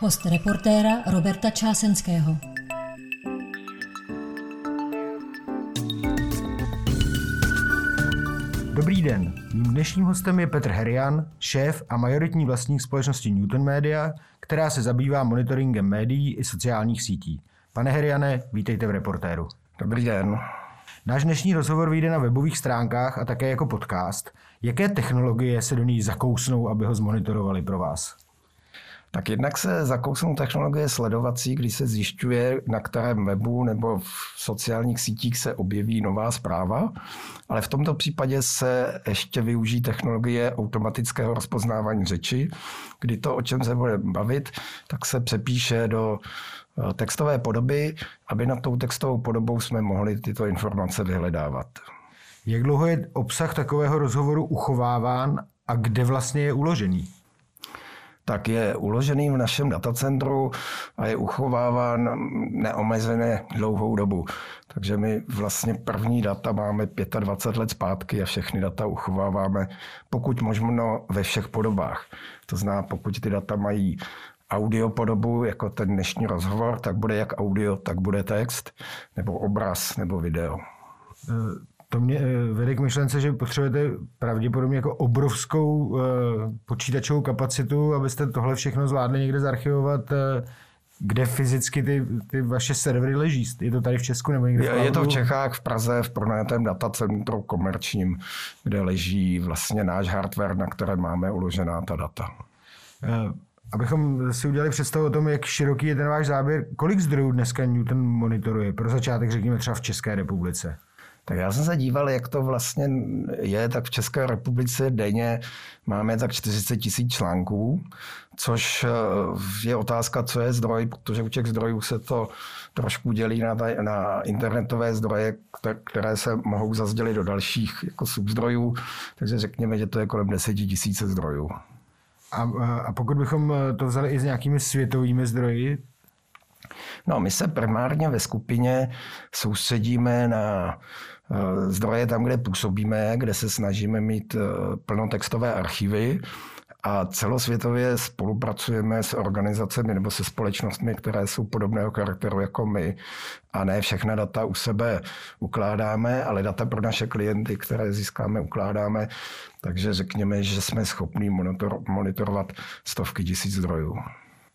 Host reportéra Roberta Čásenského. Dobrý den. Mým dnešním hostem je Petr Herian, šéf a majoritní vlastník společnosti Newton Media, která se zabývá monitoringem médií i sociálních sítí. Pane Heriane, vítejte v reportéru. Dobrý den. Náš dnešní rozhovor vyjde na webových stránkách a také jako podcast. Jaké technologie se do ní zakousnou, aby ho zmonitorovali pro vás? Tak jednak se zakousnou technologie sledovací, kdy se zjišťuje, na kterém webu nebo v sociálních sítích se objeví nová zpráva, ale v tomto případě se ještě využijí technologie automatického rozpoznávání řeči, kdy to, o čem se bude bavit, tak se přepíše do eh, textové podoby, aby na tou textovou podobou jsme mohli tyto informace vyhledávat. Jak dlouho je obsah takového rozhovoru uchováván a kde vlastně je uložený? Tak je uložený v našem datacentru a je uchováván neomezené dlouhou dobu. Takže my vlastně první data máme 25 let zpátky a všechny data uchováváme pokud možno ve všech podobách. To znamená, pokud ty data mají audio podobu, jako ten dnešní rozhovor, tak bude jak audio, tak bude text, nebo obraz, nebo video. To mě eh, vede k myšlence, že potřebujete pravděpodobně jako obrovskou eh, počítačovou kapacitu, abyste tohle všechno zvládli někde zarchivovat. Eh, kde fyzicky ty, ty vaše servery leží? Je to tady v Česku nebo někde Je, je to v Čechách, v Praze, v pronajatém datacentru komerčním, kde leží vlastně náš hardware, na které máme uložená ta data. Abychom si udělali představu o tom, jak široký je ten váš záběr, kolik zdrojů dneska Newton monitoruje? Pro začátek řekněme třeba v České republice. Tak já jsem se díval, jak to vlastně je, tak v České republice denně máme tak 40 tisíc článků, což eh, je otázka, co je zdroj, protože u těch zdrojů se to trošku dělí na, na internetové zdroje, které se mohou zazdělit do dalších jako subzdrojů, takže řekněme, že to je kolem 10 tisíc zdrojů. A, a pokud bychom to vzali i s nějakými světovými zdroji, No, my se primárně ve skupině soustředíme na Eh, zdroje tam, kde působíme, kde se snažíme mít eh, plnotextové archivy a celosvětově spolupracujeme s organizacemi nebo se společnostmi, které jsou podobného charakteru jako my. A ne všechna data u sebe ukládáme, ale data pro naše klienty, které získáme, ukládáme. Takže řekněme, že jsme schopni monitor, monitorovat stovky tisíc zdrojů.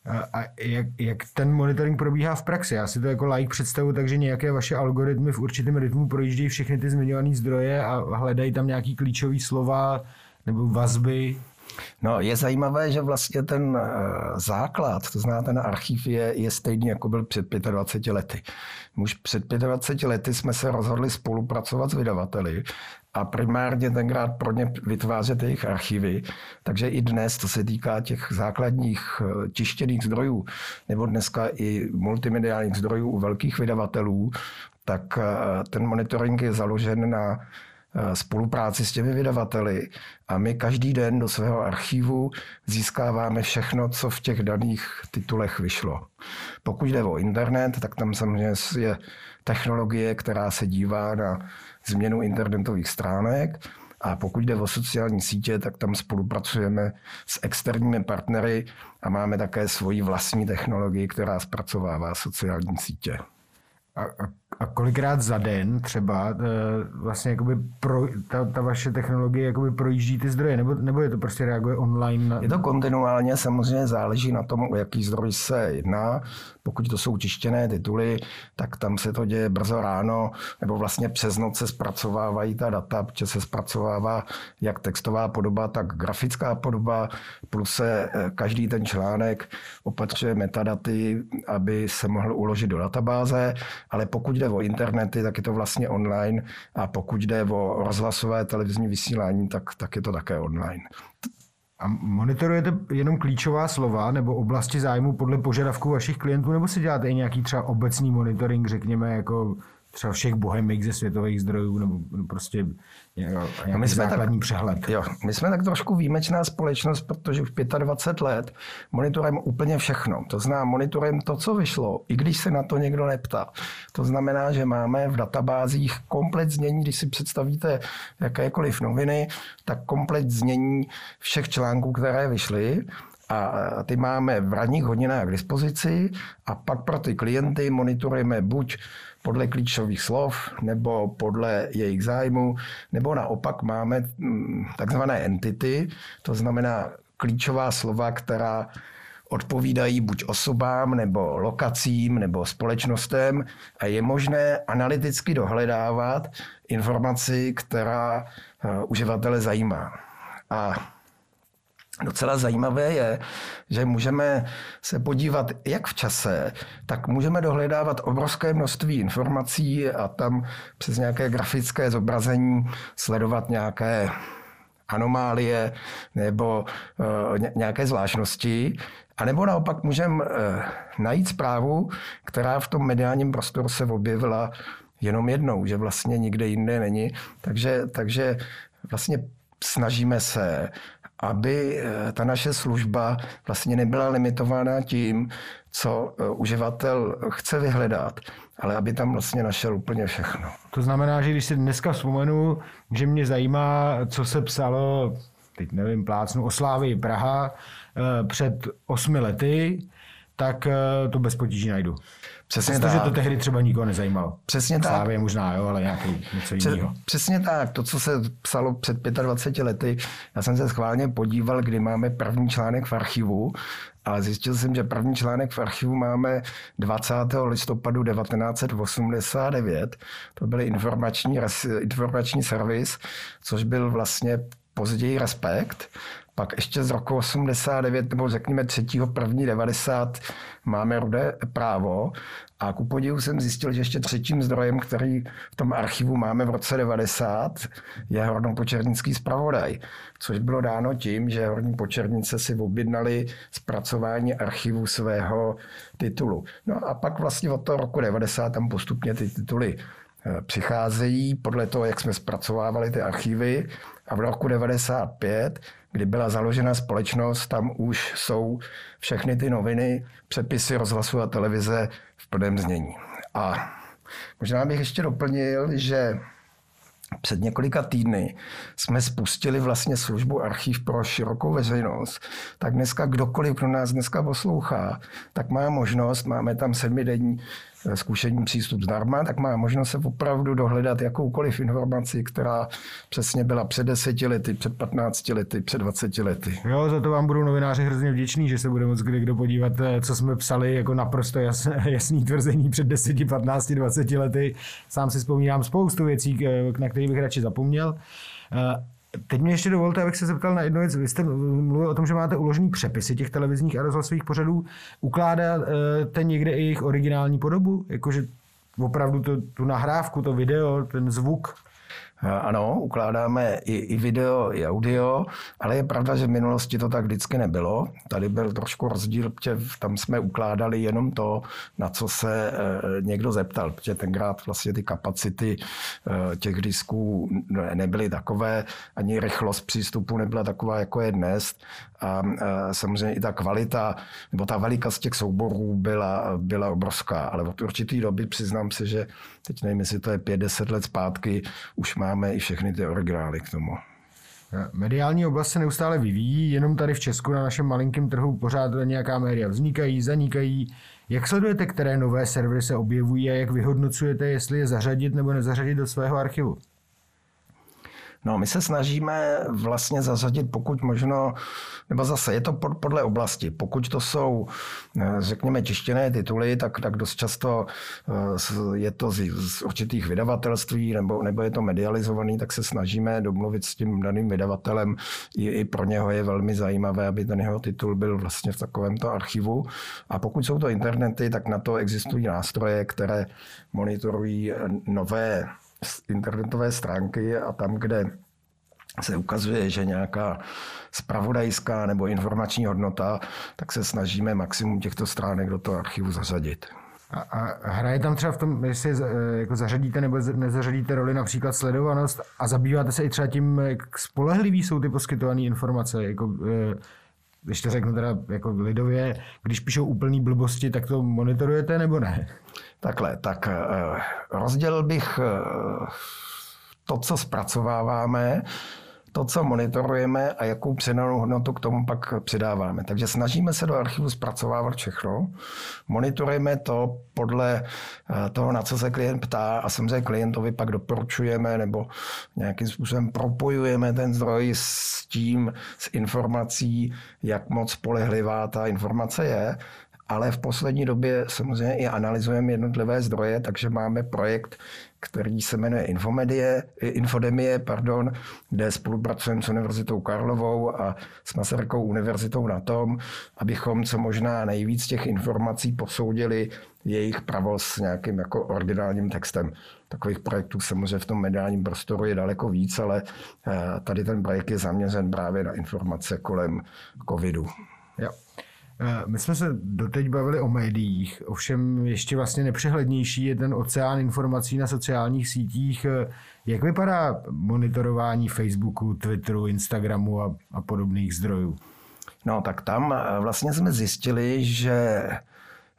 A jak, jak ten monitoring probíhá v praxi? Já si to jako like představu, takže nějaké vaše algoritmy v určitém rytmu projíždějí všechny ty zmiňované zdroje a hledají tam nějaký klíčové slova nebo vazby. No, je zajímavé, že vlastně ten eh, základ, to znamená ten archiv, je, je stejný, jako byl před 25 lety. Už před 25 lety jsme se rozhodli spolupracovat s vydavateli a primárně tenkrát pro ně vytvářet jejich archivy. Takže i dnes, to se týká těch základních eh, tištěných zdrojů, nebo dneska i multimediálních zdrojů u velkých vydavatelů, tak eh, ten monitoring je založen na spolupráci s těmi vydavateli a my každý den do svého archivu získáváme všechno, co v těch daných titulech vyšlo. Pokud jde o internet, tak tam samozřejmě je technologie, která se dívá na změnu internetových stránek. A pokud jde o sociální sítě, tak tam spolupracujeme s externími partnery a máme také svoji vlastní technologii, která zpracovává sociální sítě. A, a, kolikrát za den třeba e, vlastně jakoby pro, ta, ta vaše technologie jakoby projíždí ty zdroje, nebo, nebo je to prostě reaguje online? Na... Je to kontinuálně, samozřejmě záleží na tom, o jaký zdroj se jedná. Pokud to jsou tištěné tituly, tak tam se to děje brzo ráno, nebo vlastně přes noc se zpracovávají ta data, protože se zpracovává jak textová podoba, tak grafická podoba, plus se eh, každý ten článek opatřuje metadaty, aby se mohl uložit do databáze, ale pokud jde o internety, tak je to vlastně online a pokud jde o rozhlasové televizní vysílání, tak, tak je to také online. A monitorujete jenom klíčová slova nebo oblasti zájmu podle požadavků vašich klientů, nebo si děláte i nějaký třeba obecný monitoring, řekněme, jako třeba všech bohemik ze světových zdrojů, nebo prostě nějaký no my jsme základní tak, přehled. Jo, my jsme tak trošku výjimečná společnost, protože už 25 let monitorujeme úplně všechno. To znamená, monitorujeme to, co vyšlo, i když se na to někdo neptá. To znamená, že máme v databázích komplet znění, když si představíte jakékoliv noviny, tak komplet znění všech článků, které vyšly a ty máme v ranních hodinách k dispozici a pak pro ty klienty monitorujeme buď podle klíčových slov nebo podle jejich zájmu, nebo naopak máme mm, takzvané entity, to znamená klíčová slova, která odpovídají buď osobám, nebo lokacím, nebo společnostem a je možné analyticky dohledávat informaci, která eh, uživatele zajímá. A Docela zajímavé je, že můžeme se podívat jak v čase, tak můžeme dohledávat obrovské množství informací a tam přes nějaké grafické zobrazení sledovat nějaké anomálie nebo uh, nějaké zvláštnosti. A nebo naopak můžeme uh, najít zprávu, která v tom mediálním prostoru se objevila jenom jednou, že vlastně nikde jinde není. Takže, takže vlastně snažíme se aby eh, ta naše služba vlastně nebyla limitována tím, co eh, uživatel chce vyhledat, ale aby tam vlastně našel úplně všechno. To znamená, že když si dneska vzpomenu, že mě zajímá, co se psalo, teď nevím, plácnu, o Slávii Praha eh, před osmi lety, tak to bez potíží najdu. Přesně Přesto, tak. že to tehdy třeba nikoho nezajímalo. Přesně tak. Slávě možná, jo, ale nějaký něco jiného. Přesně tak. To, co se psalo před 25 lety, já jsem se schválně podíval, kdy máme první článek v archivu a zjistil jsem, že první článek v archivu máme 20. listopadu 1989. To byl informační, informační servis, což byl vlastně později Respekt. Pak ještě z roku 89, nebo řekněme 3. 1. 90 máme rudé právo. A ku podivu jsem zjistil, že ještě třetím zdrojem, který v tom archivu máme v roce 90, je hornopočernický zpravodaj. Což bylo dáno tím, že horní počernice si objednali zpracování archivu svého titulu. No a pak vlastně od toho roku 90 tam postupně ty tituly přicházejí podle toho, jak jsme zpracovávali ty archivy. A v roku 95 kdy byla založena společnost, tam už jsou všechny ty noviny, přepisy rozhlasu a televize v plném znění. A možná bych ještě doplnil, že před několika týdny jsme spustili vlastně službu archiv pro širokou veřejnost, tak dneska kdokoliv, kdo nás dneska poslouchá, tak má možnost, máme tam sedmidenní Eh, zkušení přístup zdarma, tak má možnost se opravdu dohledat jakoukoliv informaci, která přesně byla před deseti lety, před 15 lety, před 20 lety. Jo, za to vám budou novináři hrozně vděční, že se bude moc kdy kdo podívat, eh, co jsme psali jako naprosto jas, jasný tvrzení před 10, 15, 20 lety. Sám si vzpomínám spoustu věcí, na které bych radši zapomněl. Eh, Teď mě ještě dovolte, abych se zeptal na jednu věc. Vy jste mluvil o tom, že máte uložený přepisy těch televizních a rozhlasových pořadů. Ukládáte někde i jejich originální podobu? Jakože opravdu to, tu nahrávku, to video, ten zvuk ano, ukládáme i, i video, i audio, ale je pravda, že v minulosti to tak vždycky nebylo. Tady byl trošku rozdíl, protože tam jsme ukládali jenom to, na co se e, někdo zeptal, protože tenkrát vlastně ty kapacity e, těch disků nebyly takové, ani rychlost přístupu nebyla taková, jako je dnes. A samozřejmě i ta kvalita, nebo ta velikost těch souborů byla, byla obrovská, ale od určitý doby přiznám se, že teď nevím, jestli to je 5-10 let zpátky, už máme i všechny ty originály k tomu. Mediální oblast se neustále vyvíjí, jenom tady v Česku na našem malinkém trhu pořád nějaká média vznikají, zanikají. Jak sledujete, které nové servery se objevují a jak vyhodnocujete, jestli je zařadit nebo nezařadit do svého archivu? No, my se snažíme vlastně zařadit pokud možno, nebo zase je to podle oblasti. Pokud to jsou, eh, řekněme, tištěné tituly, tak, tak dost často eh, je to z, z určitých vydavatelství nebo, nebo je to medializovaný, tak se snažíme domluvit s tím daným vydavatelem. I, I pro něho je velmi zajímavé, aby ten jeho titul byl vlastně v takovémto archivu. A pokud jsou to internety, tak na to existují nástroje, které monitorují nové internetové stránky a tam, kde se ukazuje, že nějaká spravodajská nebo informační hodnota, tak se snažíme maximum těchto stránek do toho archivu zařadit. A, a hraje tam třeba v tom, jestli jako zařadíte nebo nezařadíte roli například sledovanost a zabýváte se i třeba tím, jak spolehlivý jsou ty poskytované informace. Jako, e, když to řeknu teda jako lidově, když píšou úplný blbosti, tak to monitorujete nebo ne? Takhle, tak eh, rozdělil bych eh, to, co zpracováváme, to, co monitorujeme a jakou přidanou hodnotu k tomu pak přidáváme. Takže snažíme se do archivu zpracovávat všechno, monitorujeme to podle eh, toho, na co se klient ptá a samozřejmě klientovi pak doporučujeme nebo nějakým způsobem propojujeme ten zdroj s tím, s informací, jak moc spolehlivá ta informace je ale v poslední době samozřejmě i analyzujeme jednotlivé zdroje, takže máme projekt, který se jmenuje Infomedie, Infodemie, pardon, kde spolupracujeme s Univerzitou Karlovou a s Masarykou univerzitou na tom, abychom co možná nejvíc těch informací posoudili jejich pravost s nějakým jako originálním textem. Takových projektů samozřejmě v tom mediálním prostoru je daleko víc, ale eh, tady ten projekt je zaměřen právě na informace kolem covidu. Jo. Eh, my jsme se doteď bavili o médiích, ovšem ještě vlastně nepřehlednější je ten oceán informací na sociálních sítích. Eh, jak vypadá monitorování Facebooku, Twitteru, Instagramu a, a podobných zdrojů? No tak tam eh, vlastně jsme zjistili, že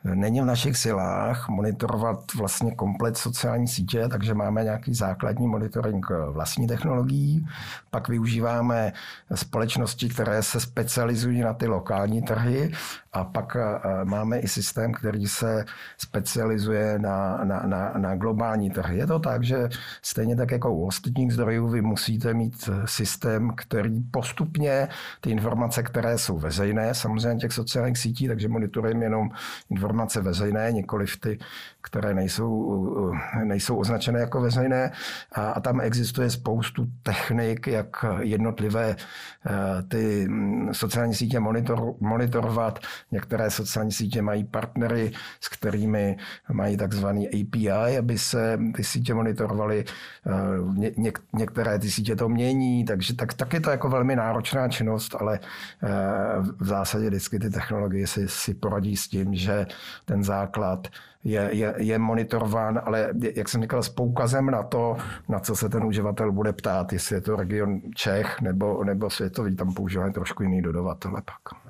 Není v našich silách monitorovat vlastně komplet sociální sítě, takže máme nějaký základní monitoring vlastní technologií. Pak využíváme společnosti, které se specializují na ty lokální trhy a pak eh, máme i systém, který se specializuje na, na, na, na globální trhy. Je to tak, že stejně tak jako u ostatních zdrojů vy musíte mít systém, který postupně ty informace, které jsou veřejné, samozřejmě těch sociálních sítí, takže monitorujeme jenom informace veřejné, nikoliv ty, které nejsou, nejsou označené jako veřejné. A, a tam existuje spoustu technik, jak jednotlivé eh, ty mm, sociální sítě monitor, monitorovat, Některé sociální sítě mají partnery, s kterými mají takzvaný API, aby se ty sítě monitorovaly. Eh, ně, některé ty sítě to mění, takže tak, tak je to jako velmi náročná činnost, ale eh, v zásadě vždycky ty technologie si, si poradí s tím, že ten základ je, je, je monitorován, ale jak jsem říkal, s poukazem na to, na co se ten uživatel bude ptát, jestli je to region Čech nebo, nebo světový, tam používáme trošku jiný dodavatele pak.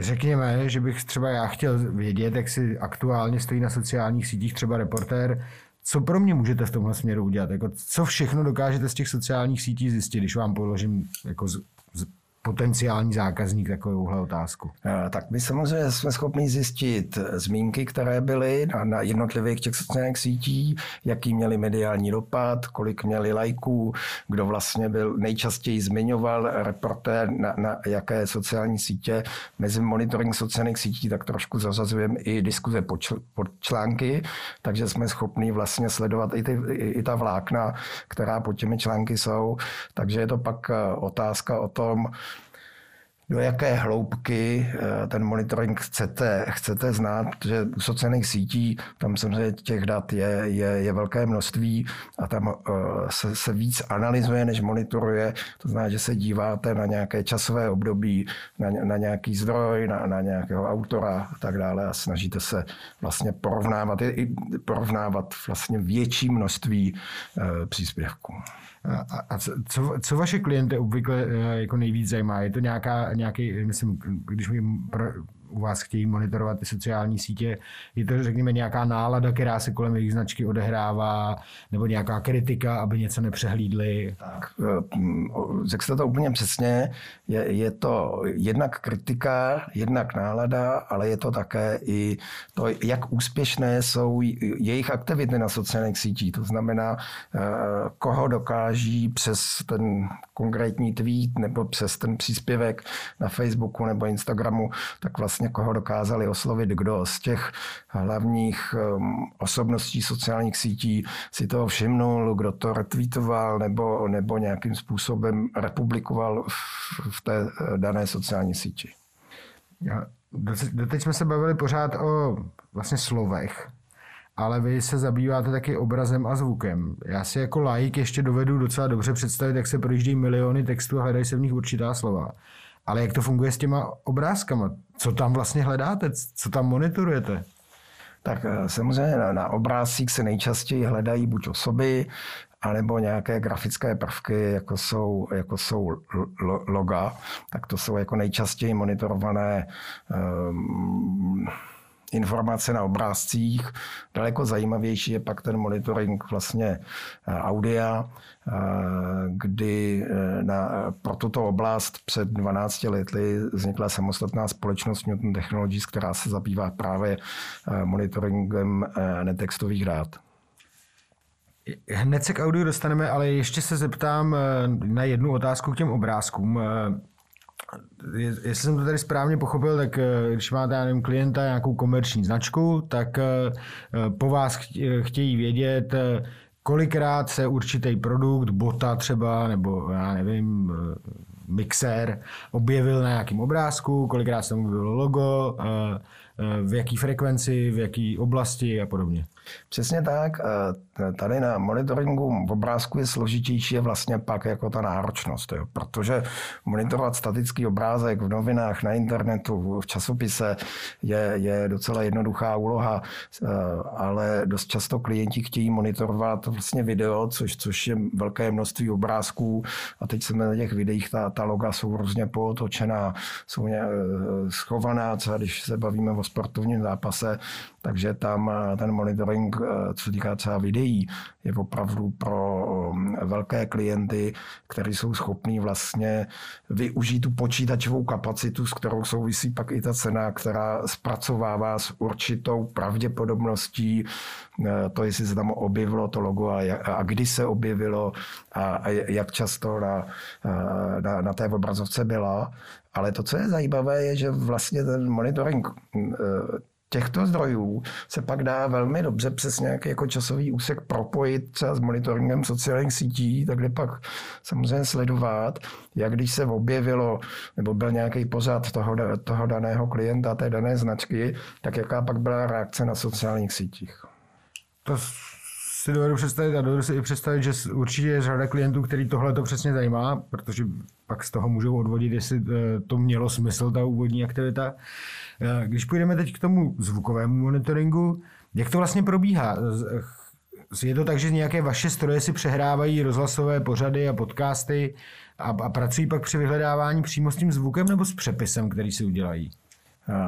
Řekněme, že bych třeba já chtěl vědět, jak si aktuálně stojí na sociálních sítích třeba reportér, co pro mě můžete v tomhle směru udělat? Jako, co všechno dokážete z těch sociálních sítí zjistit, když vám položím jako z, z, potenciální zákazník takovouhle otázku? Tak my samozřejmě jsme schopni zjistit zmínky, které byly na, na jednotlivých těch sociálních sítí, jaký měli mediální dopad, kolik měli lajků, kdo vlastně byl nejčastěji zmiňoval reportér na, na jaké sociální sítě. Mezi monitoring sociálních sítí tak trošku zařazujeme i diskuze pod, čl, pod články, takže jsme schopni vlastně sledovat i, ty, i, i ta vlákna, která pod těmi články jsou. Takže je to pak eh, otázka o tom, do jaké hloubky eh, ten monitoring chcete, chcete znát, že u sociálních sítí tam samozřejmě těch dat je, je, je velké množství a tam eh, se, se víc analyzuje, než monitoruje. To znamená, že se díváte na nějaké časové období, na, na nějaký zdroj, na, na nějakého autora a tak dále a snažíte se vlastně porovnávat, porovnávat vlastně větší množství eh, příspěvků. A, a co, co vaše klienty obvykle eh, jako nejvíc zajímá? Je to nějaká, nějaký, myslím, když mi u vás chtějí monitorovat ty sociální sítě, je to, řekněme, nějaká nálada, která se kolem jejich značky odehrává, nebo nějaká kritika, aby něco nepřehlídli? Tak, eh, řekl jste to úplně přesně. Je, je to jednak kritika, jednak nálada, ale je to také i to, jak úspěšné jsou jejich aktivity na sociálních sítích. To znamená, eh, koho dokáží přes ten konkrétní tweet nebo přes ten příspěvek na Facebooku nebo Instagramu, tak vlastně vlastně koho dokázali oslovit, kdo z těch hlavních um, osobností sociálních sítí si toho všimnul, kdo to retweetoval nebo, nebo nějakým způsobem republikoval v, té eh, dané sociální síti. Doteď jsme se bavili pořád o vlastně slovech, ale vy se zabýváte taky obrazem a zvukem. Já si jako like ještě dovedu docela dobře představit, jak se projíždí miliony textů a hledají se v nich určitá slova. Ale jak to funguje s těma obrázkama? Co tam vlastně hledáte? Co tam monitorujete? Tak eh, samozřejmě na, na obrázcích se nejčastěji hledají buď osoby, anebo nějaké grafické prvky, jako jsou, jako jsou loga, tak to jsou jako nejčastěji monitorované um, informace na obrázcích. Daleko zajímavější je pak ten monitoring vlastně audia, kdy na, pro tuto oblast před 12 lety vznikla samostatná společnost Newton Technologies, která se zabývá právě monitoringem netextových dát. Hned se k audiu dostaneme, ale ještě se zeptám eh, na jednu otázku k těm obrázkům. Eh, jestli jsem to tady správně pochopil, tak eh, když máte já nevím, klienta nějakou komerční značku, tak po vás chtějí vědět, kolikrát se určitý produkt, bota třeba, nebo já nevím, mixér objevil na nějakém obrázku, kolikrát se tam objevilo logo, v jaký frekvenci, v jaký oblasti a podobně. Přesně tak. Tady na monitoringu v obrázku je složitější vlastně pak jako ta náročnost, jo. protože monitorovat statický obrázek v novinách, na internetu, v časopise je, je docela jednoduchá úloha, eh, ale dost často klienti chtějí monitorovat vlastně video, což, což je velké množství obrázků a teď jsme na těch videích, ta, ta loga jsou různě pootočená, jsou ně, eh, schovaná, třeba když se bavíme o sportovním zápase, takže tam eh, ten monitoring, co týká třeba videí, je opravdu pro um, velké klienty, kteří jsou schopní vlastně využít tu počítačovou kapacitu, s kterou souvisí pak i ta cena, která zpracovává s určitou pravděpodobností. To, jestli se tam objevilo to logo a, a kdy se objevilo a, a jak často na, na, na té obrazovce byla. Ale to, co je zajímavé, je, že vlastně ten monitoring eh, těchto zdrojů se pak dá velmi dobře přes nějaký jako časový úsek propojit třeba s monitoringem sociálních sítí, tak kde pak samozřejmě sledovat, jak když se objevilo nebo byl nějaký pořad toho, toho daného klienta, té dané značky, tak jaká pak byla reakce na sociálních sítích. To si dovedu představit a dovedu si i představit, že určitě je řada klientů, který tohle to přesně zajímá, protože pak z toho můžou odvodit, jestli eh, to mělo smysl, ta úvodní aktivita. Eh, když půjdeme teď k tomu zvukovému monitoringu, jak to vlastně probíhá? Je to tak, že nějaké vaše stroje si přehrávají rozhlasové pořady a podcasty a, a pracují pak při vyhledávání přímo s tím zvukem nebo s přepisem, který si udělají?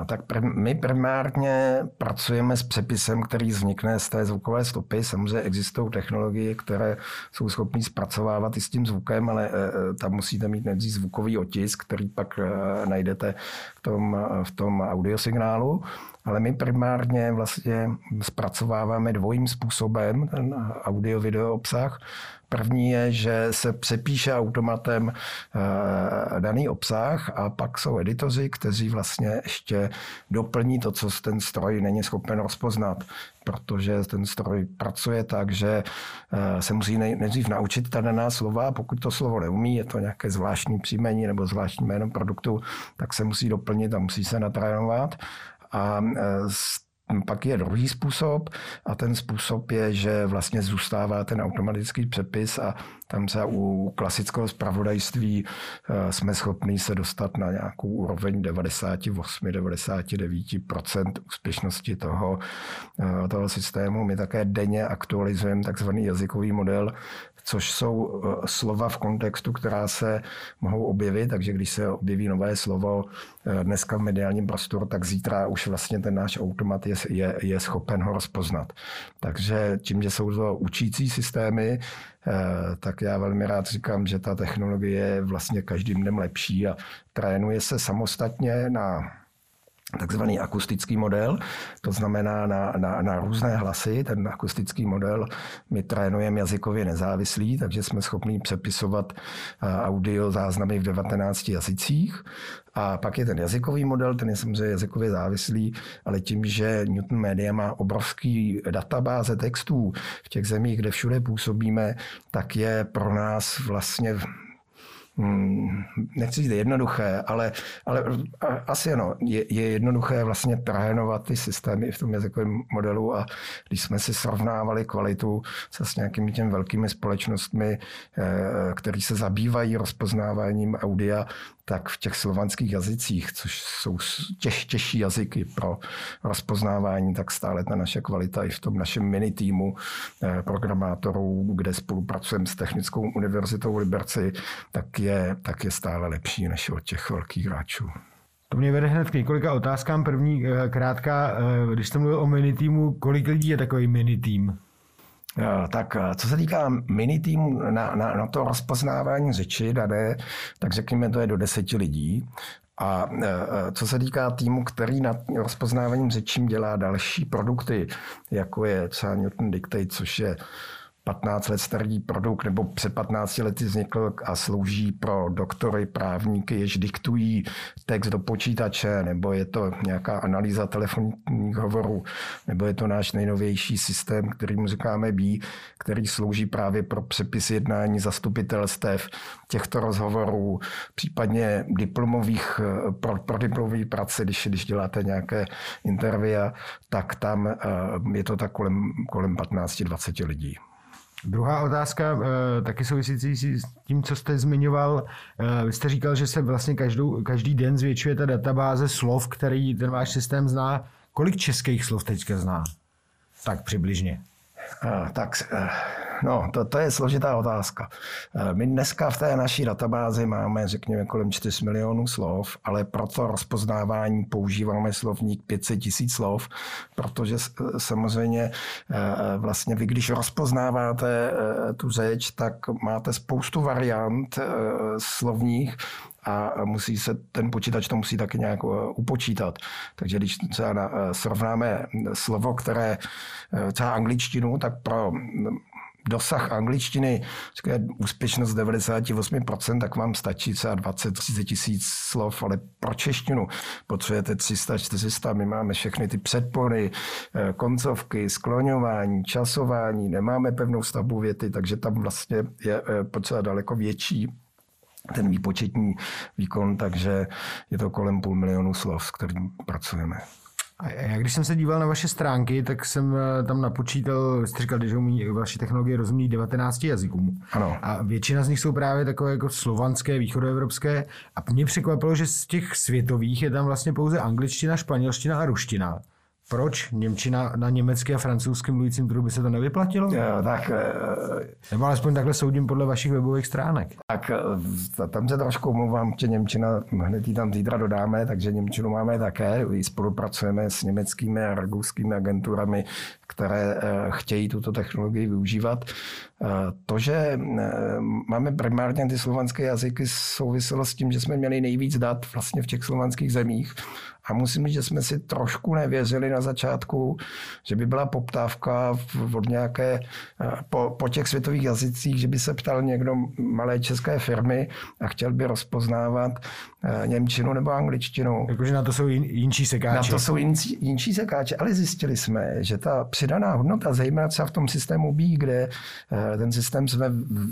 Tak my primárně pracujeme s přepisem, který vznikne z té zvukové stopy. Samozřejmě existují technologie, které jsou schopné zpracovávat i s tím zvukem, ale e, e, tam musíte mít nejdřív zvukový otisk, který pak najdete v tom, v tom audiosignálu. Ale my primárně vlastně zpracováváme dvojím způsobem ten audio-video obsah. První je, že se přepíše automatem eh, daný obsah a pak jsou editoři, kteří vlastně ještě doplní to, co ten stroj není schopen rozpoznat protože ten stroj pracuje tak, že eh, se musí nejdřív naučit ta daná slova. Pokud to slovo neumí, je to nějaké zvláštní příjmení nebo zvláštní jméno produktu, tak se musí doplnit a musí se natrénovat. A eh, pak je druhý způsob a ten způsob je, že vlastně zůstává ten automatický přepis a tam třeba u klasického zpravodajství eh, jsme schopni se dostat na nějakou úroveň 98-99% úspěšnosti toho, eh, toho systému. My také denně aktualizujeme takzvaný jazykový model, což jsou eh, slova v kontextu, která se mohou objevit, takže když se objeví nové slovo eh, dneska v mediálním prostoru, tak zítra už vlastně ten náš automat je, je, je schopen ho rozpoznat. Takže tím, že jsou to učící systémy, eh, tak já velmi rád říkám, že ta technologie je vlastně každým dnem lepší a trénuje se samostatně na takzvaný akustický model, to znamená na, na, na různé hlasy. Ten akustický model my trénujeme jazykově nezávislý, takže jsme schopni přepisovat audio záznamy v 19 jazycích. A pak je ten jazykový model, ten je samozřejmě jazykově závislý, ale tím, že Newton Media má obrovský databáze textů v těch zemích, kde všude působíme, tak je pro nás vlastně nechci říct jednoduché, ale, ale asi ano, je, je jednoduché vlastně trénovat ty systémy v tom jazykovém modelu a když jsme si srovnávali kvalitu se s nějakými těmi velkými společnostmi, eh, které se zabývají rozpoznáváním audia, tak v těch slovanských jazycích, což jsou těž, těžší jazyky pro rozpoznávání, tak stále ta naše kvalita i v tom našem mini týmu eh, programátorů, kde spolupracujeme s Technickou univerzitou v Liberci, tak je, tak je stále lepší než od těch velkých hráčů. To mě vede hned k několika otázkám. První krátká, když jste mluvil o minitýmu, kolik lidí je takový minitým? Tak co se týká mini týmu na, na, na to rozpoznávání řeči dané, tak řekněme, to je do deseti lidí. A e, e, co se týká týmu, který nad rozpoznáváním řečím dělá další produkty, jako je třeba Newton Dictate, což je 15 let starý produkt nebo před 15 lety vznikl a slouží pro doktory, právníky, jež diktují text do počítače, nebo je to nějaká analýza telefonních hovorů, nebo je to náš nejnovější systém, který mu říkáme B, který slouží právě pro přepis jednání zastupitelstev těchto rozhovorů, případně diplomových, pro, pro diplomový práce, když, když děláte nějaké intervia, tak tam eh, je to tak kolem, kolem 15-20 lidí. Druhá otázka, eh, taky souvisící s tím, co jste zmiňoval. Eh, vy jste říkal, že se vlastně každou, každý den zvětšuje ta databáze slov, který ten váš systém zná. Kolik českých slov teďka zná? Tak přibližně. A, tak No, to, to je složitá otázka. Eh, my dneska v té naší databázi máme, řekněme, kolem 4 milionů slov, ale pro to rozpoznávání používáme slovník 500 tisíc slov, protože eh, samozřejmě eh, vlastně vy, když rozpoznáváte tu řeč, tak máte spoustu variant slovních a musí se, ten počítač to musí taky nějak upočítat. Takže když třeba srovnáme slovo, které třeba angličtinu, tak pro dosah angličtiny, je úspěšnost 98%, tak vám stačí třeba 20-30 tisíc slov, ale pro češtinu potřebujete 300-400. My máme všechny ty předpony, eh, koncovky, skloňování, časování, nemáme pevnou stavbu věty, takže tam vlastně je eh, potřeba daleko větší ten výpočetní výkon, takže je to kolem půl milionu slov, s kterým pracujeme. A já když jsem se díval na vaše stránky, tak jsem eh, tam napočítal, jste říkal, že umí vaše technologie rozumí 19 jazykům. Ano. A většina z nich jsou právě takové jako slovanské, východoevropské. A mě překvapilo, že z těch světových je tam vlastně pouze angličtina, španělština a ruština. Proč Němčina na německý a francouzský mluvícím trhu by se to nevyplatilo? Jo, tak, eh, Nebo alespoň takhle soudím podle vašich webových stránek. Tak eh, tam se trošku omlouvám, že Němčina, hned ji tam zítra dodáme, takže Němčinu máme také. Spolupracujeme s německými a rakouskými agenturami, které eh, chtějí tuto technologii využívat. To, že máme primárně ty slovanské jazyky, souviselo s tím, že jsme měli nejvíc dat vlastně v těch slovanských zemích a musím říct, že jsme si trošku nevěřili na začátku, že by byla poptávka od nějaké, eh, po, po těch světových jazycích, že by se ptal někdo malé české firmy a chtěl by rozpoznávat eh, Němčinu nebo angličtinu. Jakože na to jsou jin, jinčí sekáči. Na to jsou jinčí, jinčí sekáči, ale zjistili jsme, že ta přidaná hodnota, zejména třeba v tom systému B, kde eh, ten systém jsme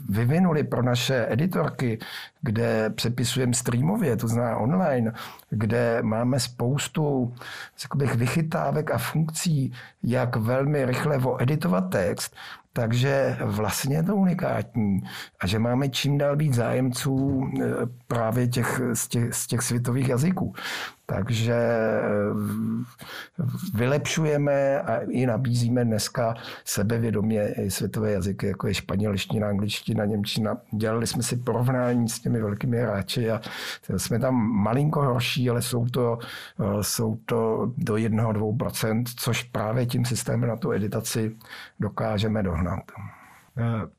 vyvinuli pro naše editorky, kde přepisujeme streamově, to znamená online, kde máme spoustu bych, vychytávek a funkcí, jak velmi rychle editovat text, takže vlastně je to unikátní. A že máme čím dál víc zájemců eh, právě těch, z, těch, z těch světových jazyků. Takže eh, vylepšujeme a i nabízíme dneska sebevědomě i světové jazyky, jako je španělština, angličtina, němčina. Dělali jsme si porovnání s těmi velkými hráči a jsme tam malinko horší, ale jsou to, eh, jsou to do 1-2%, což právě tím systémem na tu editaci dokážeme dohnat. Eh,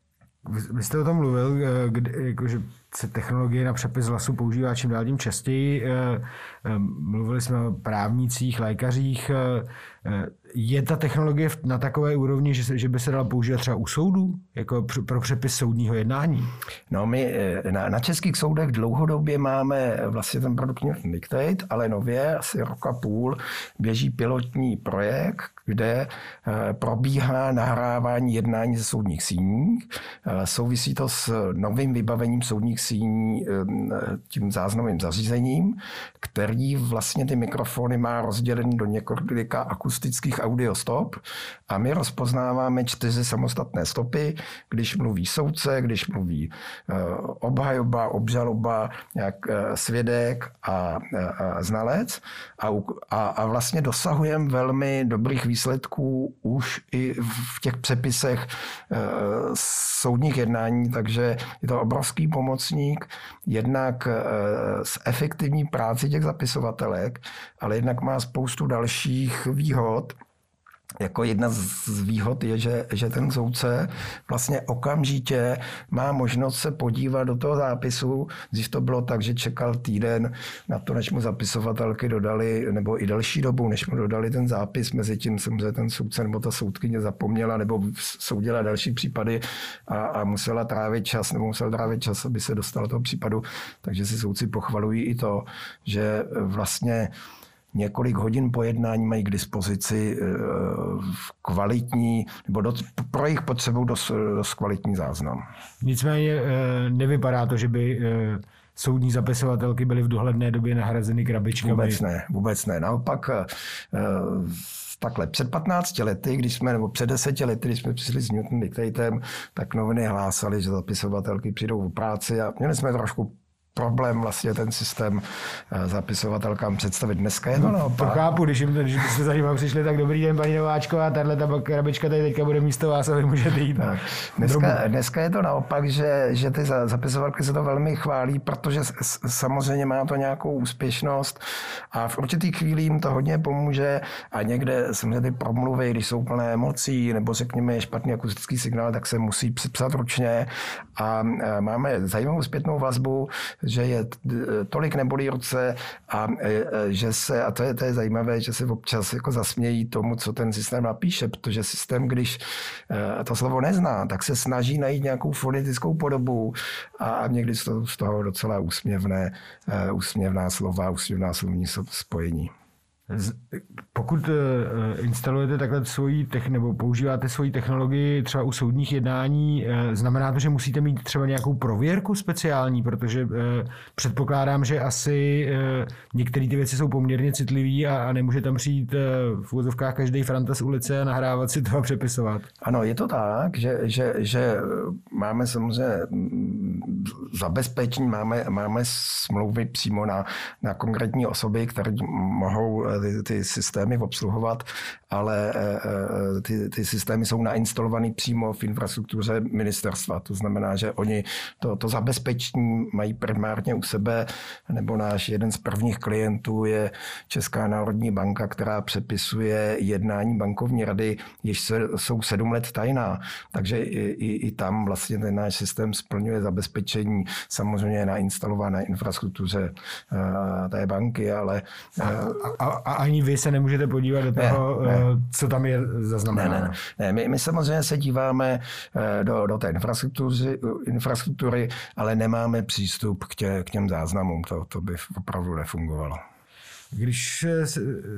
vy jste o tom mluvil, kdy, jako, že se technologie na přepis hlasu používá čím dál tím častěji. Mluvili jsme o právnících, lékařích. Je ta technologie na takové úrovni, že, že by se dala používat třeba u soudů, jako pro přepis soudního jednání? No my eh, na, na českých soudech dlouhodobě máme vlastně ten produkt Dictate, ale nově, asi rok a půl, běží pilotní projekt, kde eh, probíhá nahrávání jednání ze soudních síní. Eh, souvisí to s novým vybavením soudních síní tím záznamovým zařízením, který vlastně ty mikrofony má rozdělený do několika akustických audiostop a my rozpoznáváme čtyři samostatné stopy, když mluví soudce, když mluví eh, obhajoba, obžaloba, jak eh, svědek a, a znalec. A, a, a vlastně dosahujeme velmi dobrých výsledků už i v těch přepisech eh, soudních jednání, takže je to obrovský pomoc pomocník. Jednak z efektivní práci těch zapisovatelek, ale jednak má spoustu dalších výhod, jako jedna z výhod je, že, že ten soudce vlastně okamžitě má možnost se podívat do toho zápisu. Dřív to bylo tak, že čekal týden na to, než mu zapisovatelky dodali, nebo i další dobu, než mu dodali ten zápis. Mezi tím samozřejmě ten soudce nebo ta soudkyně zapomněla, nebo soudila další případy a, a musela trávit čas, nebo musel trávit čas, aby se dostal do toho případu. Takže si soudci pochvalují i to, že vlastně několik hodin po jednání mají k dispozici eh, kvalitní, nebo do, pro jejich potřebu dost, dost kvalitní záznam. Nicméně eh, nevypadá to, že by eh, soudní zapisovatelky byly v dohledné době nahrazeny krabičkami. Vůbec ne, vůbec ne. Naopak takhle, před 15 lety, když jsme, nebo před 10 lety, když jsme přišli s Newton Dictatem, tak noviny hlásali, že zapisovatelky přijdou v práci a měli jsme trošku problém vlastně ten systém eh, zapisovatelkám představit. Dneska je to naopak. To chápu, když, jim, když byste za nimi přišli, tak dobrý den, paní Nováčková, tahle ta krabička tady teďka bude místo vás a vy můžete jít. Tak. Dneska, dneska, je to naopak, že, že ty zapisovatelky se to velmi chválí, protože samozřejmě má to nějakou úspěšnost a v určitých chvíli jim to hodně pomůže a někde samozřejmě ty promluvy, když jsou plné emocí nebo řekněme je špatný akustický signál, tak se musí přepsat ručně a máme zajímavou zpětnou vazbu, že je tolik nebolí ruce a e, e, že se, a to je, to je zajímavé, že se občas jako zasmějí tomu, co ten systém napíše, protože systém, když e, to slovo nezná, tak se snaží najít nějakou fonetickou podobu a někdy jsou z toho docela úsměvné, úsměvná slova, úsměvná slovní spojení. Pokud eh, instalujete takhle svoji nebo používáte svoji technologii třeba u soudních jednání, eh, znamená to, že musíte mít třeba nějakou prověrku speciální, protože eh, předpokládám, že asi některé ty věci jsou poměrně citlivé a, nemůže tam přijít v úzovkách každý franta z ulice a nahrávat si to a přepisovat. Ano, je to tak, že, že, že máme samozřejmě mm, zabezpečení, máme, máme smlouvy přímo na, na konkrétní osoby, které mohou ty, ty systémy obsluhovat, ale eh, eh, ty, ty systémy jsou nainstalované přímo v infrastruktuře ministerstva. To znamená, že oni to, to zabezpečení mají primárně u sebe, nebo náš jeden z prvních klientů je Česká národní banka, která přepisuje jednání bankovní rady, jež se, jsou sedm let tajná. Takže i, i, i tam vlastně ten náš systém splňuje zabezpečení samozřejmě nainstalované infrastruktuře uh, té banky, ale... Uh, a, a, a ani vy se nemůžete podívat do toho, ne, ne. Eh, co tam je zaznamenáno. Ne, ne, ne. My, my samozřejmě se díváme eh, do, do té infrastruktury, infrastruktury, ale nemáme přístup k, tě, k těm záznamům. To, to by opravdu nefungovalo. Když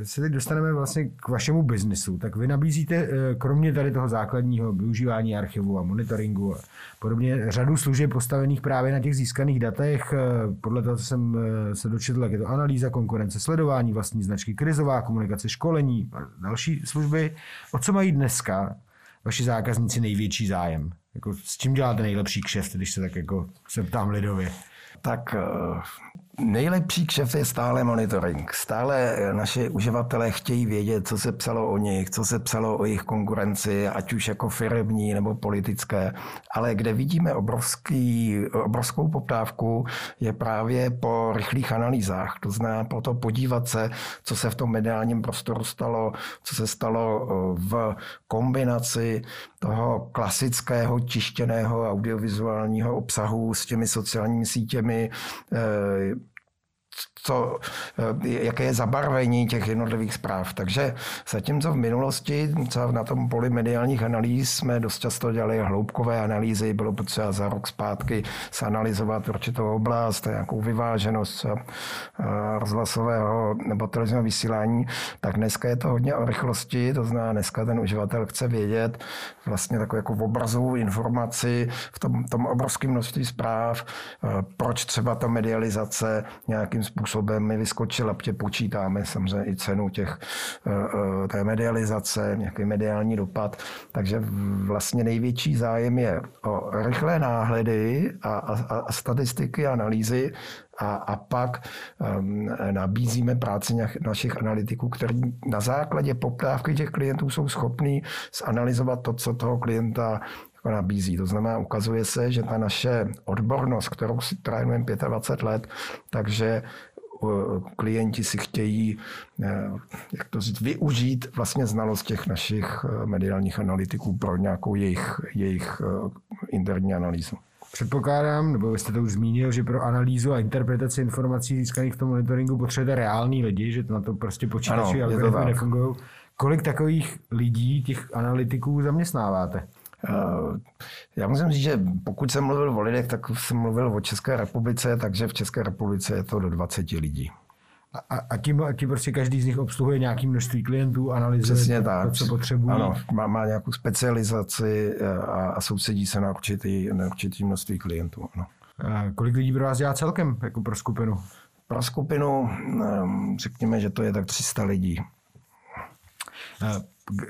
se teď dostaneme vlastně k vašemu biznisu, tak vy nabízíte eh, kromě tady toho základního využívání archivu a monitoringu a podobně řadu služeb postavených právě na těch získaných datech. Eh, podle toho, co jsem eh, se dočetl, jak je to analýza, konkurence, sledování vlastní značky, krizová komunikace, školení a další služby. O co mají dneska vaši zákazníci největší zájem? Jako, s čím děláte nejlepší kšeft, když se tak jako se ptám lidově? Tak Nejlepší kšef je stále monitoring. Stále naše uživatelé chtějí vědět, co se psalo o nich, co se psalo o jejich konkurenci, ať už jako firmní nebo politické. Ale kde vidíme obrovský, obrovskou poptávku, je právě po rychlých analýzách. To znamená po to podívat se, co se v tom mediálním prostoru stalo, co se stalo v kombinaci toho klasického tištěného audiovizuálního obsahu s těmi sociálními sítěmi, co, eh, jaké je zabarvení těch jednotlivých zpráv. Takže zatímco v minulosti co na tom poli mediálních analýz jsme dost často dělali hloubkové analýzy, bylo potřeba za rok zpátky sanalizovat určitou oblast, nějakou vyváženost eh, rozhlasového nebo televizního vysílání, tak dneska je to hodně o rychlosti, to znamená dneska ten uživatel chce vědět vlastně takovou jako obrazovou informaci v tom, tom obrovském množství zpráv, eh, proč třeba ta medializace nějakým způsobem mi vyskočila, protože počítáme samozřejmě i cenu těch, eh, eh, té medializace, nějaký mediální dopad. Takže vlastně největší zájem je o rychlé náhledy a, a, a statistiky, analýzy a, a pak um, nabízíme práci našich analytiků, kteří na základě poptávky těch klientů jsou schopní zanalizovat to, co toho klienta jako nabízí. To znamená, ukazuje se, že ta naše odbornost, kterou si trénujeme 25 let, takže klienti si chtějí eh, jak to říct, využít vlastně znalost těch našich eh, mediálních analytiků pro nějakou jejich, jejich eh, interní analýzu. Předpokládám, nebo vy jste to už zmínil, že pro analýzu a interpretaci informací získaných v tom monitoringu potřebujete reální lidi, že to na to prostě počítači a algoritmy nefungují. Kolik takových lidí, těch analytiků zaměstnáváte? Já musím říct, že pokud jsem mluvil o lidech, tak jsem mluvil o České republice, takže v České republice je to do 20 lidí. A, a, tím, a tím prostě každý z nich obsluhuje nějaké množství klientů, analyzuje Přesně to, tak. to, co potřebují. Ano, má, má nějakou specializaci a, a soustředí se na určitý, na určitý množství klientů. Ano. A kolik lidí pro vás dělá celkem, jako pro skupinu? Pro skupinu, ehm, řekněme, že to je tak 300 lidí.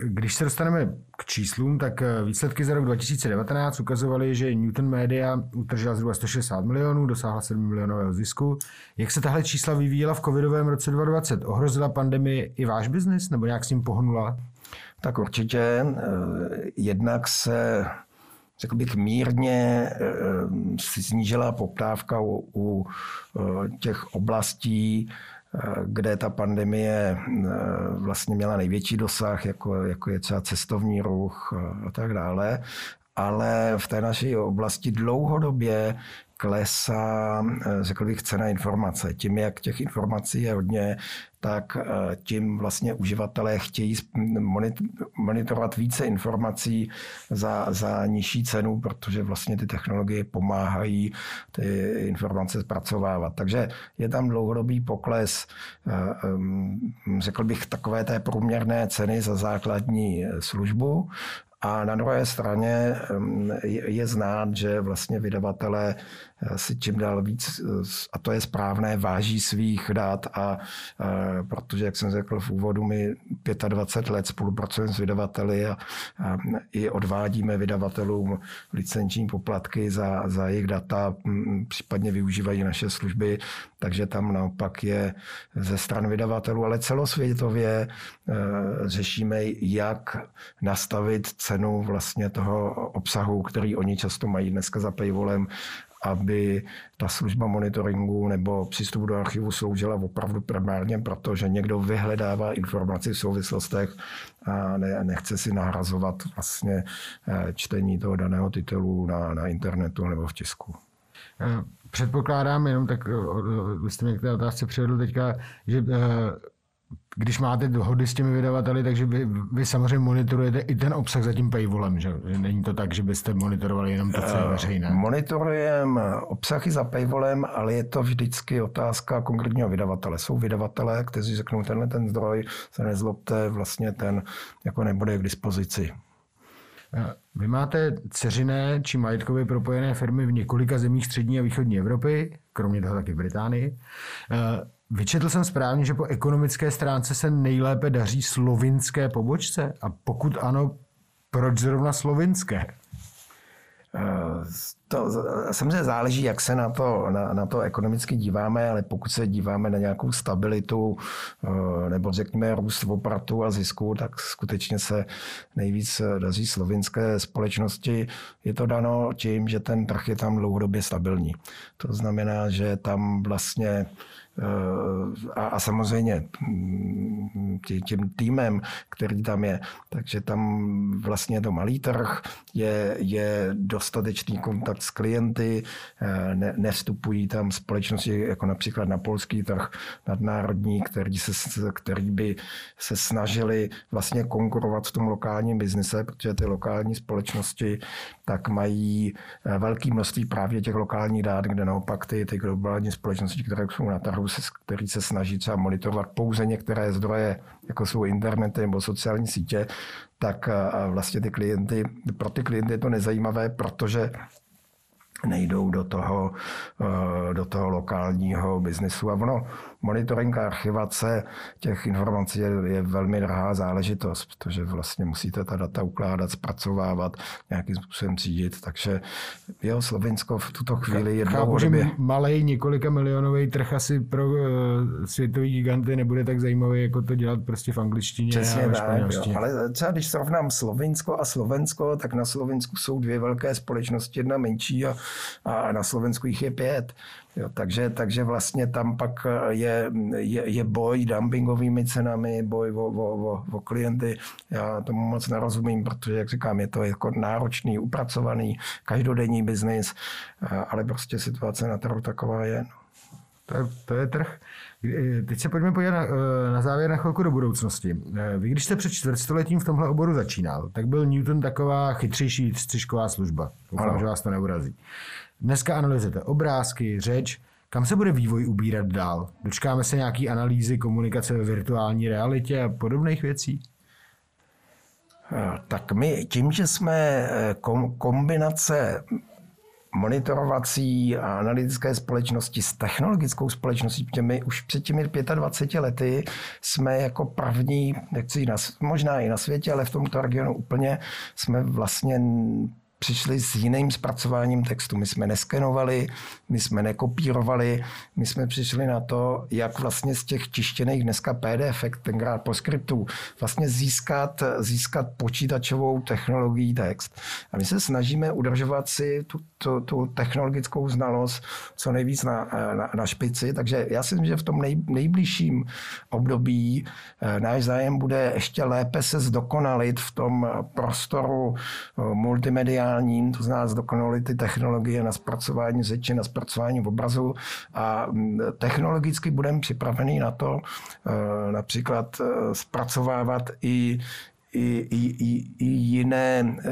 Když se dostaneme k číslům, tak eh, výsledky za rok 2019 ukazovaly, že Newton Media utržela zhruba 160 milionů, dosáhla 7 milionového zisku. Jak se tahle čísla vyvíjela v covidovém roce 2020? Ohrozila pandemie i váš biznis nebo nějak s ním pohnula? Tak určitě. Eh, jednak se řekl bych, mírně eh, snížila poptávka u, u těch oblastí, kde ta pandemie eh, vlastně měla největší dosah, jako, jako je třeba cestovní ruch a tak dále. Ale v té naší oblasti dlouhodobě klesá, eh, řekl bych, cena informace. Tím, jak těch informací je hodně, tak eh, tím vlastně uživatelé chtějí monitorovat více informací za, za nižší cenu, protože vlastně ty technologie pomáhají ty informace zpracovávat. Takže je tam dlouhodobý pokles, eh, řekl bych, takové té průměrné ceny za základní službu a na druhé straně je znát, že vlastně vydavatelé si čím dál víc, eh, a to je správné, váží svých dat a eh, protože, jak jsem řekl v úvodu, my 25 let spolupracujeme s vydavateli a, a i odvádíme vydavatelům licenční poplatky za, za jejich data, případně využívají naše služby, takže tam naopak je ze stran vydavatelů, ale celosvětově řešíme, jak nastavit cenu vlastně toho obsahu, který oni často mají dneska za paywallem, aby ta služba monitoringu nebo přístupu do archivu sloužila opravdu primárně, protože někdo vyhledává informaci v souvislostech a ne, nechce si nahrazovat vlastně eh, čtení toho daného titulu na, na internetu nebo v tisku. Eh, předpokládám jenom tak, eh, jste mě k té otázce přivedl teďka, že když máte dohody s těmi vydavateli, takže vy, vy samozřejmě monitorujete i ten obsah za tím paywallem, že? Není to tak, že byste monitorovali jenom to, co je veřejné. Monitorujeme obsahy za paywallem, ale je to vždycky otázka konkrétního vydavatele. Jsou vydavatelé, kteří řeknou, tenhle ten zdroj se nezlobte, vlastně ten jako nebude k dispozici. Vy máte ceřiné či majetkově propojené firmy v několika zemích střední a východní Evropy, kromě toho taky v Británii. Vyčetl jsem správně, že po ekonomické stránce se nejlépe daří slovinské pobočce? A pokud ano, proč zrovna slovinské? To samozřejmě záleží, jak se na to, na, na to ekonomicky díváme, ale pokud se díváme na nějakou stabilitu eh, nebo řekněme růst opratu a zisku, tak skutečně se nejvíc daří slovinské společnosti. Je to dano tím, že ten trh je tam dlouhodobě stabilní. To znamená, že tam vlastně a, a samozřejmě mm, tím týmem, který tam je. Takže tam vlastně to malý trh, je, je dostatečný kontakt s klienty, eh, ne, nevstupují tam společnosti jako například na polský trh nadnárodní, který, se, který by se snažili vlastně konkurovat v tom lokálním biznise, protože ty lokální společnosti tak mají eh, velké množství právě těch lokálních dát, kde naopak ty, ty globální společnosti, které jsou na trhu, se, který se snaží třeba monitorovat pouze některé zdroje, jako jsou internety nebo sociální sítě, tak eh, vlastně ty klienty, pro ty klienty je to nezajímavé, protože nejdou do toho, eh, do toho lokálního biznesu. A ono, monitoring a archivace těch informací je, je velmi drahá záležitost, protože vlastně musíte ta data ukládat, zpracovávat, nějakým způsobem třídit. Takže jo, Slovensko v tuto chvíli je Chápu, že malý několika milionový trh asi pro uh, světový giganty nebude tak zajímavý, jako to dělat prostě v angličtině Přesně a jo. Ale třeba když srovnám Slovensko a Slovensko, tak na Slovensku jsou dvě velké společnosti, jedna menší a, a na Slovensku jich je pět. Jo, takže, takže vlastně tam pak je, je, je boj dumpingovými cenami, boj o, o, o, o klienty. Já tomu moc nerozumím, protože, jak říkám, je to jako náročný, upracovaný, každodenní biznis, ale prostě situace na trhu taková je. No. To je, to je trh. Teď se pojďme podívat na, na závěr na chvilku do budoucnosti. Vy, když jste před čtvrtstoletím v tomhle oboru začínal, tak byl Newton taková chytřejší střižková služba. Doufám, že vás to neurazí. Dneska analyzujete obrázky, řeč. Kam se bude vývoj ubírat dál? Dočkáme se nějaký analýzy komunikace ve virtuální realitě a podobných věcí? Eh, tak my tím, že jsme eh, kombinace monitorovací a analytické společnosti s technologickou společností, my už před těmi 25 lety jsme jako první, nechci na, možná i na světě, ale v tomto regionu úplně jsme vlastně přišli s jiným zpracováním textu. My jsme neskenovali, my jsme nekopírovali, my jsme přišli na to, jak vlastně z těch tištěných dneska PDF, tenkrát po skriptu, vlastně získat, získat počítačovou technologií text. A my se snažíme udržovat si tu, tu, tu technologickou znalost co nejvíc na, na, na špici, takže já si myslím, že v tom nej, nejbližším období eh, náš zájem bude ještě lépe se zdokonalit v tom prostoru eh, multimedia digitálním, to znamená zdokonalili ty technologie na zpracování řeči, na zpracování obrazu. A mm, technologicky budeme připraveni na to eh, například eh, zpracovávat i i, i, i jiné, eh,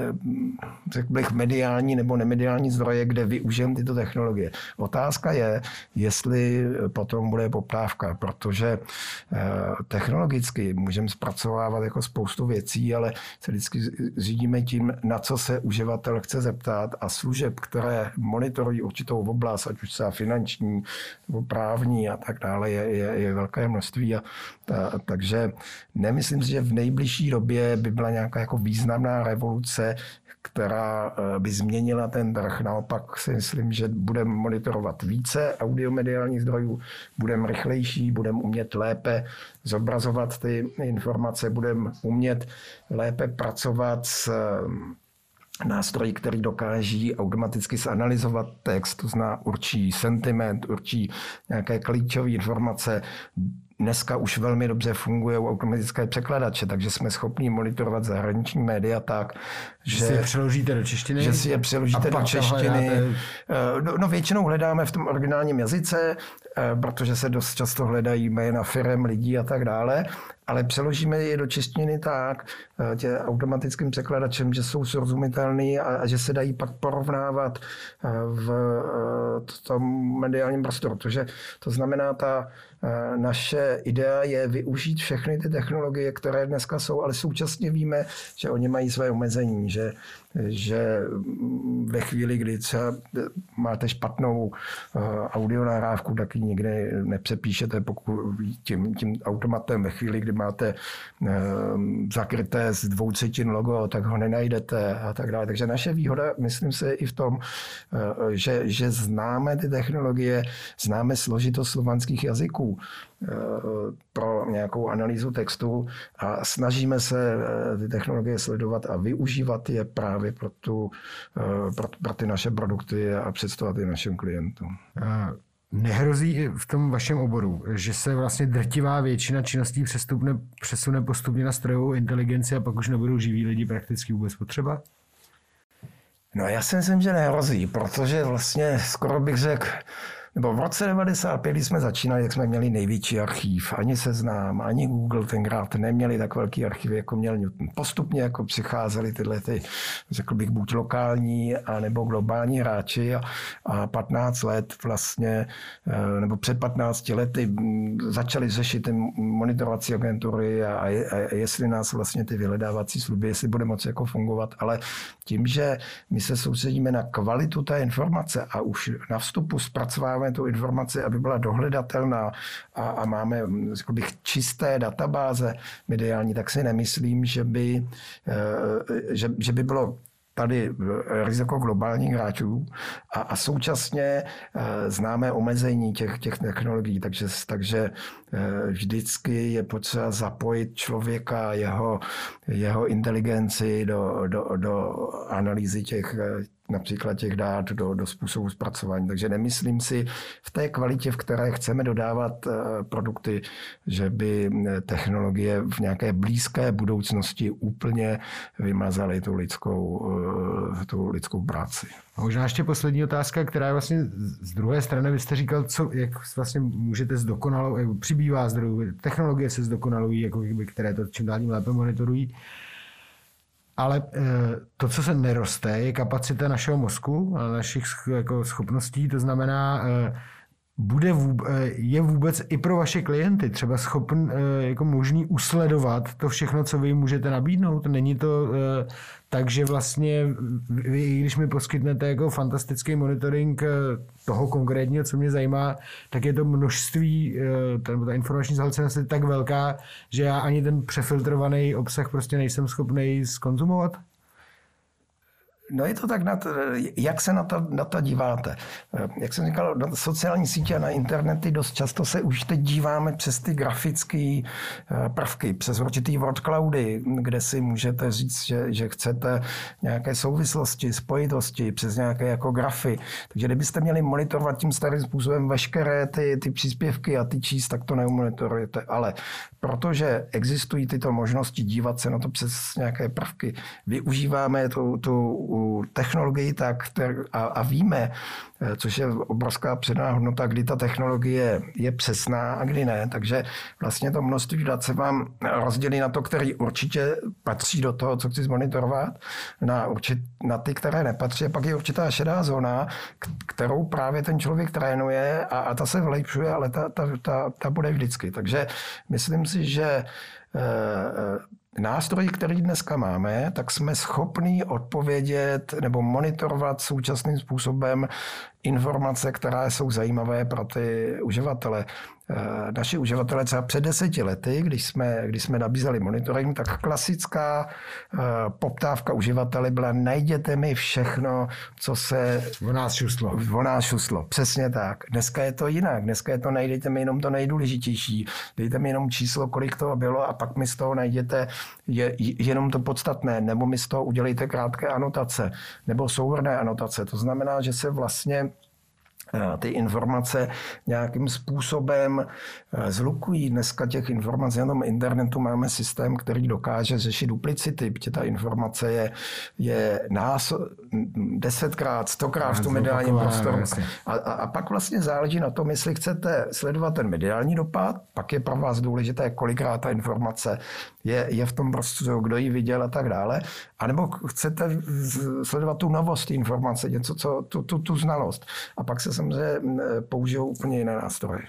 řekl bych, mediální nebo nemediální zdroje, kde využijeme tyto technologie. Otázka je, jestli potom bude poptávka, protože eh, technologicky můžeme zpracovávat jako spoustu věcí, ale se vždycky řídíme tím, na co se uživatel chce zeptat a služeb, které monitorují určitou oblast, ať už se finanční nebo právní a tak dále, je, je, je velké množství. A, a, takže nemyslím si, že v nejbližší době by byla nějaká jako významná revoluce, která eh, by změnila ten trh. Naopak si myslím, že budeme monitorovat více audiomediálních zdrojů, budeme rychlejší, budeme umět lépe zobrazovat ty informace, budeme umět lépe pracovat s eh, nástroji, který dokáží automaticky zanalizovat text, to zná určí sentiment, určí nějaké klíčové informace, Dneska už velmi dobře fungují automatické překladače, takže jsme schopni monitorovat zahraniční média tak, že, že si je přeložíte do češtiny. Že si je přeložíte do češtiny. Eh, no, no, většinou hledáme v tom originálním jazyce, eh, protože se dost často hledají jména firem, lidí a tak dále, ale přeložíme je do češtiny tak, eh, tě automatickým překladačem, že jsou srozumitelný a, a že se dají pak porovnávat v tom mediálním prostoru. Protože to znamená, ta naše idea je využít všechny ty technologie, které dneska jsou, ale současně víme, že oni mají své omezení, že že ve chvíli, kdy třeba máte špatnou eh, audio nahrávku, tak ji nikdy nepřepíšete pokud tím, tím automatem. Ve chvíli, kdy máte eh, zakryté z dvou třetin logo, tak ho nenajdete a tak dále. Takže naše výhoda, myslím se, i v tom, eh, že, že známe ty technologie, známe složitost slovanských jazyků pro nějakou analýzu textu a snažíme se ty technologie sledovat a využívat je právě pro, tu, eh, pro, pro ty naše produkty a představovat je našim klientům. Nehrozí v tom vašem oboru, že se vlastně drtivá většina činností přestupne, přesune postupně na strojovou inteligenci a pak už nebudou živí lidi prakticky vůbec potřeba? No já si myslím, že nehrozí, protože vlastně skoro bych řekl, nebo v roce 95, když jsme začínali, jak jsme měli největší archív, ani Seznám, ani Google tenkrát neměli tak velký archiv, jako měl Newton. Postupně jako přicházely tyhle, ty, řekl bych, buď lokální, nebo globální hráči a, a 15 let vlastně, eh, nebo před 15 lety začali řešit ty monitorovací agentury a, a, a jestli nás vlastně ty vyhledávací služby, jestli bude moci jako fungovat, ale tím, že my se soustředíme na kvalitu té informace a už na vstupu zpracováváme tu informaci, aby byla dohledatelná a, a máme bych, čisté databáze mediální, tak si nemyslím, že by, eh, že, že by bylo tady riziko globálních hráčů. A, a současně e, známe omezení těch, těch technologií, takže, takže vždycky je potřeba zapojit člověka, jeho, jeho inteligenci do, do, do analýzy těch, například těch dát do, do způsobu zpracování. Takže nemyslím si v té kvalitě, v které chceme dodávat eh, produkty, že by eh, technologie v nějaké blízké budoucnosti úplně vymazaly tu lidskou, eh, tu lidskou práci. A možná ještě poslední otázka, která je vlastně z druhé strany. Vy jste říkal, co, jak vlastně můžete zdokonalovat, přibývá zdrojů, technologie se zdokonalují, jako, které to čím dál tím lépe monitorují. Ale eh, to, co se neroste, je kapacita našeho mozku a našich jako schopností. To znamená, eh, bude vůbec, eh, je vůbec i pro vaše klienty třeba schopn, jako možný usledovat to všechno, co vy můžete nabídnout. Není to takže vlastně vy, když mi poskytnete jako fantastický monitoring toho konkrétního, co mě zajímá, tak je to množství, ta, ta informační zahlcenost je tak velká, že já ani ten přefiltrovaný obsah prostě nejsem schopný skonzumovat? No je to tak, na to, jak se na to, na to díváte. Jak jsem říkal, na sociální sítě a na internety dost často se už teď díváme přes ty grafické eh, prvky, přes určitý word cloudy, kde si můžete říct, že, že chcete nějaké souvislosti, spojitosti, přes nějaké jako grafy. Takže kdybyste měli monitorovat tím starým způsobem veškeré ty, ty příspěvky a ty číst, tak to neumonitorujete. Ale protože existují tyto možnosti dívat se na to přes nějaké prvky, využíváme tu, tu technologii tak, a, a víme, eh, což je obrovská předná hodnota, kdy ta technologie je přesná a kdy ne. Takže vlastně to množství dat se vám rozdělí na to, který určitě patří do toho, co chci zmonitorovat, na, určit, na ty, které nepatří. A pak je určitá šedá zóna, kterou právě ten člověk trénuje a, a ta se vlepšuje, ale ta, ta, ta, ta bude vždycky. Takže myslím si, že eh, nástroj, který dneska máme, tak jsme schopni odpovědět nebo monitorovat současným způsobem informace, které jsou zajímavé pro ty uživatele. Eh, naši uživatelé třeba před deseti lety, když jsme, když jsme nabízeli monitoring, tak klasická uh, poptávka uživatele byla najděte mi všechno, co se... O nás šuslo. O nás šuslo, přesně tak. Dneska je to jinak. Dneska je to najdete mi jenom to nejdůležitější. Dejte mi jenom číslo, kolik toho bylo a pak mi z toho najděte je, jenom to podstatné, nebo mi z toho udělejte krátké anotace, nebo souhrné anotace. To znamená, že se vlastně Eh, ty informace nějakým způsobem eh, zlukují. Dneska těch informací na tom internetu máme systém, který dokáže řešit duplicity, protože ta informace je, je nás desetkrát, stokrát v tom mediálním prostoru. A, a, a pak vlastně záleží na tom, jestli chcete sledovat ten mediální dopad, pak je pro vás důležité, kolikrát ta informace je, je v tom prostoru, kdo ji viděl a tak dále. A nebo chcete sledovat tu novost informace, něco, co, tu, tu, tu znalost. A pak se samozřejmě použijou úplně jiné nástroje.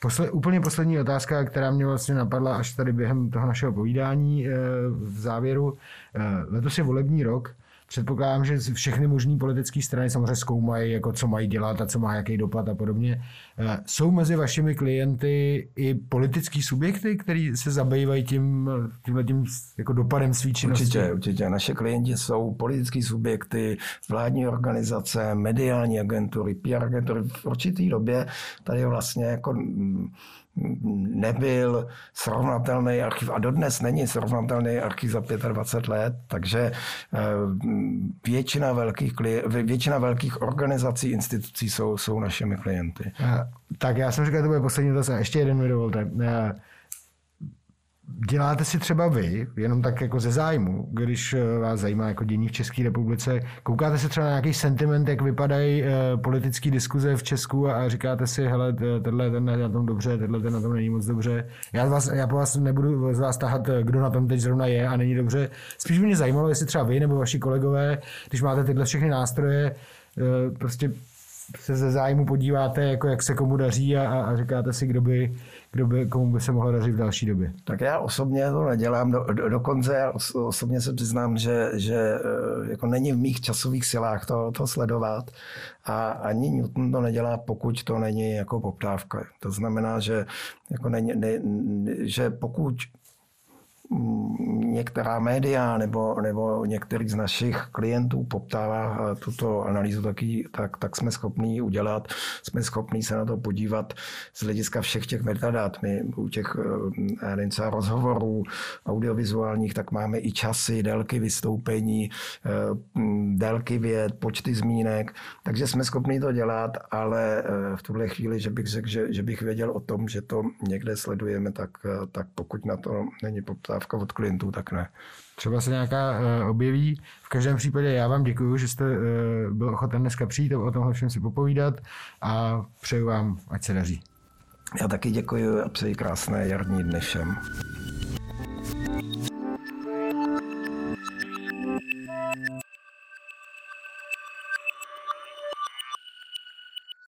Posle, úplně poslední otázka, která mě vlastně napadla až tady během toho našeho povídání e, v závěru. E, letos je volební rok. Předpokládám, že všechny možné politické strany samozřejmě zkoumají, jako co mají dělat a co má jaký dopad a podobně. Eh, jsou mezi vašimi klienty i politický subjekty, který se zabývají tím, tímhle tím jako dopadem svý činnosti? Určitě, určitě. Naše klienti jsou politický subjekty, vládní organizace, mediální agentury, PR agentury. V určitý době tady vlastně jako mm, nebyl srovnatelný archiv a dodnes není srovnatelný archiv za 25 let, takže eh, většina velkých, většina velkých organizací, institucí jsou, jsou našimi klienty. Tak já jsem říkal, to bude poslední otázka. Ještě jeden mi dovolte. Děláte si třeba vy, jenom tak jako ze zájmu, když eh, vás zajímá jako dění v České republice, koukáte se třeba na nějaký sentiment, jak vypadají uh, politické diskuze v Česku a, říkáte si, hele, tenhle ten na tom dobře, tenhle ten na tom není moc dobře. Já, vás, já po vás nebudu z vás tahat, kdo na tom teď zrovna je a není dobře. Spíš by mě zajímalo, jestli třeba vy nebo vaši kolegové, když máte tyhle všechny nástroje, prostě se ze zájmu podíváte, jako jak se komu daří a, a říkáte si, kdo by, kdo by, komu by se mohlo dařit v další době. Tak já osobně to nedělám, do, do, dokonce já osobně se přiznám, že, že eh, jako není v mých časových silách to, to sledovat a ani Newton to nedělá, pokud to není jako poptávka. To znamená, že, jako není, ne, že pokud některá média nebo, nebo některý z našich klientů poptává eh, tuto analýzu, taky, tak, tak jsme schopní udělat, jsme schopní se na to podívat z hlediska všech těch metadat. My u těch eh, rozhovorů audiovizuálních, tak máme i časy, délky vystoupení, eh, délky věd, počty zmínek, takže jsme schopni to dělat, ale v tuhle chvíli, že bych řekl, že, že bych věděl o tom, že to někde sledujeme, tak, tak pokud na to není poptávka, poptávka od klientů, tak ne. Třeba se nějaká uh, objeví. V každém případě já vám děkuji, že jste uh, byl ochoten dneska přijít a o tomhle všem si popovídat a přeju vám, ať se daří. Já taky děkuji a přeji krásné jarní dny všem.